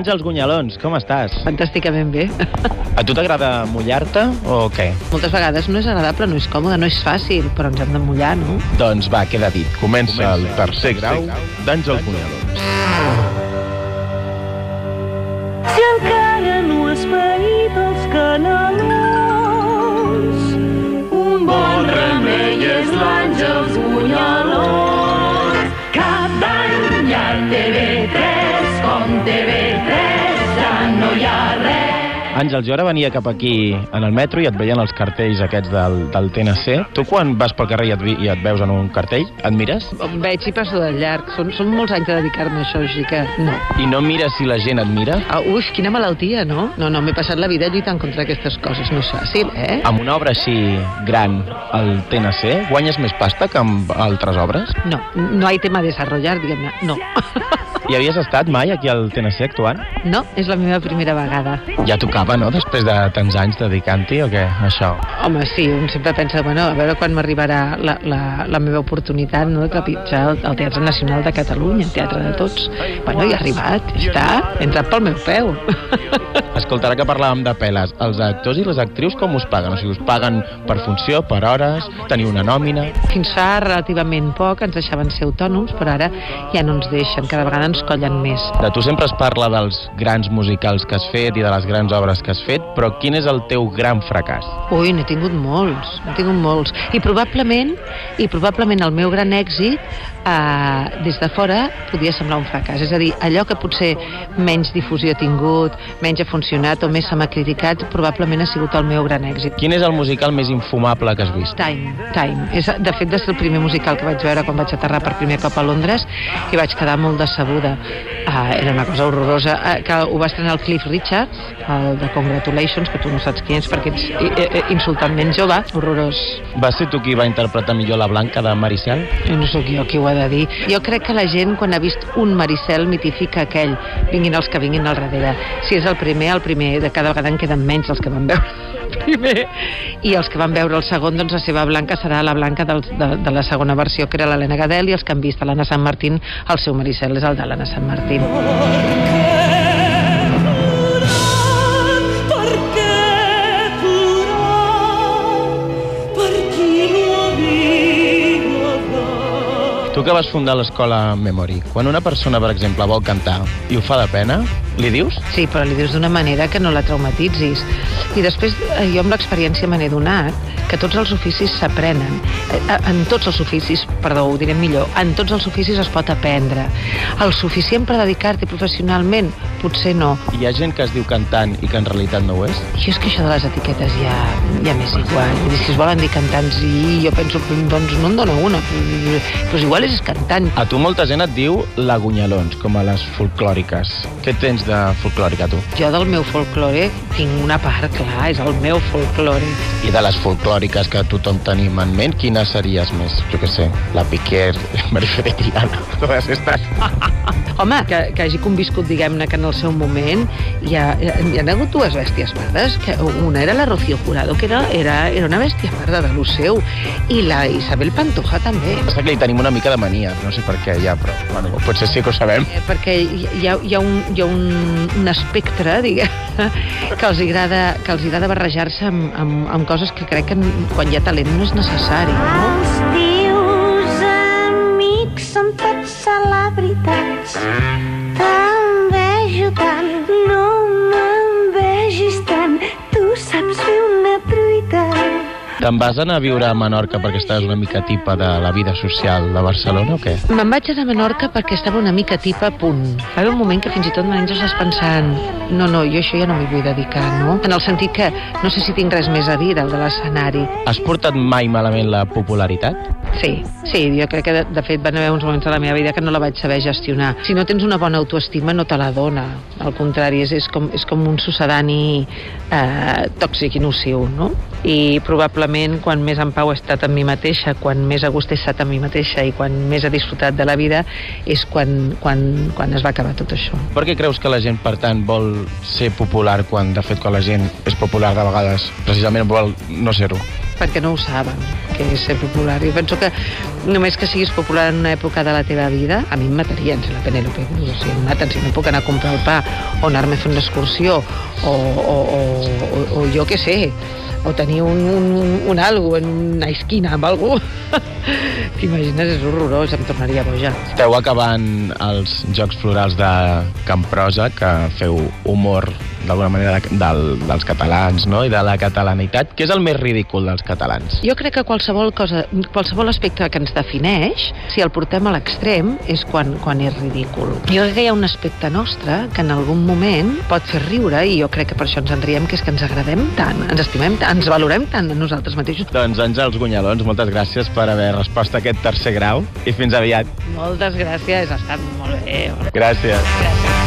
Àngels Gunyalons, com estàs? Fantàsticament bé. A tu t'agrada mullar-te o què? Moltes vegades no és agradable, no és còmode, no és fàcil, però ens hem de mullar, no? Doncs va, queda dit. Comença el tercer grau d'Àngels Gunyalons. Si encara no has paït els canelons, un bon remei és l'Àngels Bunyalons. Cada any a TV3, com TV3 Àngels, jo ara venia cap aquí en el metro i et veien els cartells aquests del, del TNC. Tu quan vas pel carrer i et, i et veus en un cartell, et mires? Em veig i passo de llarg. Són, són molts anys de dedicar-me a això, així que no. I no mires si la gent et mira? Ah, ui, quina malaltia, no? No, no, m'he passat la vida lluitant contra aquestes coses. No és fàcil, eh? Amb una obra així gran, al TNC, guanyes més pasta que amb altres obres? No, no hay tema a desarrollar, diguem-ne. No. Hi havies estat mai aquí al TNC actuant? No, és la meva primera vegada. Ja tocava, no?, després de tants anys dedicant-hi o què, això? Home, sí, un sempre pensa, bueno, a veure quan m'arribarà la, la, la meva oportunitat no, de trepitjar el, el Teatre Nacional de Catalunya, el teatre de tots. Bueno, ja ha arribat, ja està, he entrat pel meu peu. Escolta, ara que parlàvem de peles, els actors i les actrius com us paguen? O sigui, us paguen per funció, per hores, teniu una nòmina... Fins fa relativament poc ens deixaven ser autònoms, però ara ja no ens deixen, cada vegada ens collen més. De tu sempre es parla dels grans musicals que has fet i de les grans obres que has fet, però quin és el teu gran fracàs? Ui, n'he tingut molts, n'he tingut molts. I probablement, i probablement el meu gran èxit eh, des de fora podia semblar un fracàs. És a dir, allò que potser menys difusió ha tingut, menys ha funcionat o més se m'ha criticat, probablement ha sigut el meu gran èxit. Quin és el musical més infumable que has vist? Time, Time. És, de fet, va ser el primer musical que vaig veure quan vaig aterrar per primer cop a Londres i vaig quedar molt decebuda. Uh, era una cosa horrorosa. Uh, que ho va estrenar el Cliff Richards, el de Congratulations, que tu no saps qui és perquè ets i, i, insultantment jove. Horrorós. Va ser tu qui va interpretar millor la Blanca de Maricel? Jo no sóc jo qui ho ha de dir. Jo crec que la gent, quan ha vist un Maricel, mitifica aquell. Vinguin els que vinguin al darrere. Si és el primer, el primer. De cada vegada en queden menys els que van veure primer. I els que van veure el segon, doncs la seva Blanca serà la Blanca del, de, de la segona versió, que era l'Helena Gadel, i els que han vist l'Anna Sant Martín, el seu Maricel és el de l'Anna Sant Martín. Tu que vas fundar l'escola Memory, quan una persona, per exemple, vol cantar i ho fa de pena, li dius? Sí, però li dius d'una manera que no la traumatitzis. I després, eh, jo amb l'experiència me n'he donat que tots els oficis s'aprenen. Eh, En tots els oficis, perdó, ho diré millor, en tots els oficis es pot aprendre. El suficient per dedicar-t'hi professionalment? Potser no. Hi ha gent que es diu cantant i que en realitat no ho és? Jo és que això de les etiquetes ja, ja m'és igual. Vull dir, si es volen dir cantants i jo penso, doncs no en dona una. Doncs igual és cantant. A tu molta gent et diu la Gunyalons, com a les folclòriques. Què tens de folclòrica, tu? Jo del meu folklore tinc una part, clar, és el meu folklore. I de les folclòriques que tothom tenim en ment, quines series més? Jo què sé, la Piquer, Marifé Tirana, totes estas. Home, que, que hagi conviscut, diguem-ne, que en el seu moment hi ha, hi ha hagut dues bèsties pardes, que una era la Rocío Jurado, que era, era, era una bèstia parda de lo seu, i la Isabel Pantoja també. Passa que li tenim una mica de mania, no sé per què ja, però bueno, potser sí que ho sabem. Eh, perquè hi ha, hi ha, un, hi ha un, un espectre, diguem, que els agrada, que els agrada barrejar-se amb, amb, amb coses que crec que quan hi ha talent no és necessari, no? Els teus amics són tots celebritats. T'envejo Te'n vas anar a viure a Menorca perquè estaves una mica tipa de la vida social de Barcelona o què? Me'n vaig anar a Menorca perquè estava una mica tipa a punt. Va haver un moment que fins i tot menys estàs pensant no, no, jo això ja no m'hi vull dedicar, no? En el sentit que no sé si tinc res més a dir del de l'escenari. Has portat mai malament la popularitat? Sí, sí, jo crec que de, de fet van haver uns moments de la meva vida que no la vaig saber gestionar. Si no tens una bona autoestima no te la dona. Al contrari, és, és, com, és com un sucedani eh, tòxic i nociu, no? I probablement quan més en pau he estat amb mi mateixa, quan més a gust he estat amb mi mateixa i quan més he disfrutat de la vida és quan, quan, quan es va acabar tot això. Per què creus que la gent, per tant, vol ser popular quan, de fet, quan la gent és popular de vegades, precisament vol no ser-ho? perquè no ho saben, que és ser popular. Jo penso que només que siguis popular en una època de la teva vida, a mi em matarien si la Penélope Cruz, o sigui, em maten si no puc anar a comprar el pa o anar-me a fer una excursió o, o, o, o, o jo què sé, o tenir un, un, un algo en una esquina amb algú. T'imagines? És horrorós, em tornaria boja. Esteu acabant els Jocs Florals de Camprosa, que feu humor d'alguna manera de, del, dels catalans no? i de la catalanitat. Què és el més ridícul dels catalans? Jo crec que qualsevol cosa, qualsevol aspecte que ens defineix, si el portem a l'extrem, és quan, quan és ridícul. Jo crec que hi ha un aspecte nostre que en algun moment pot fer riure, i jo crec que per això ens en riem, que és que ens agradem tant, ens estimem tant, ens valorem tant a nosaltres mateixos. Doncs Àngels Gunyalons, moltes gràcies per haver respost a aquest tercer grau i fins aviat. Moltes gràcies, ha estat molt bé. Gràcies. Gràcies.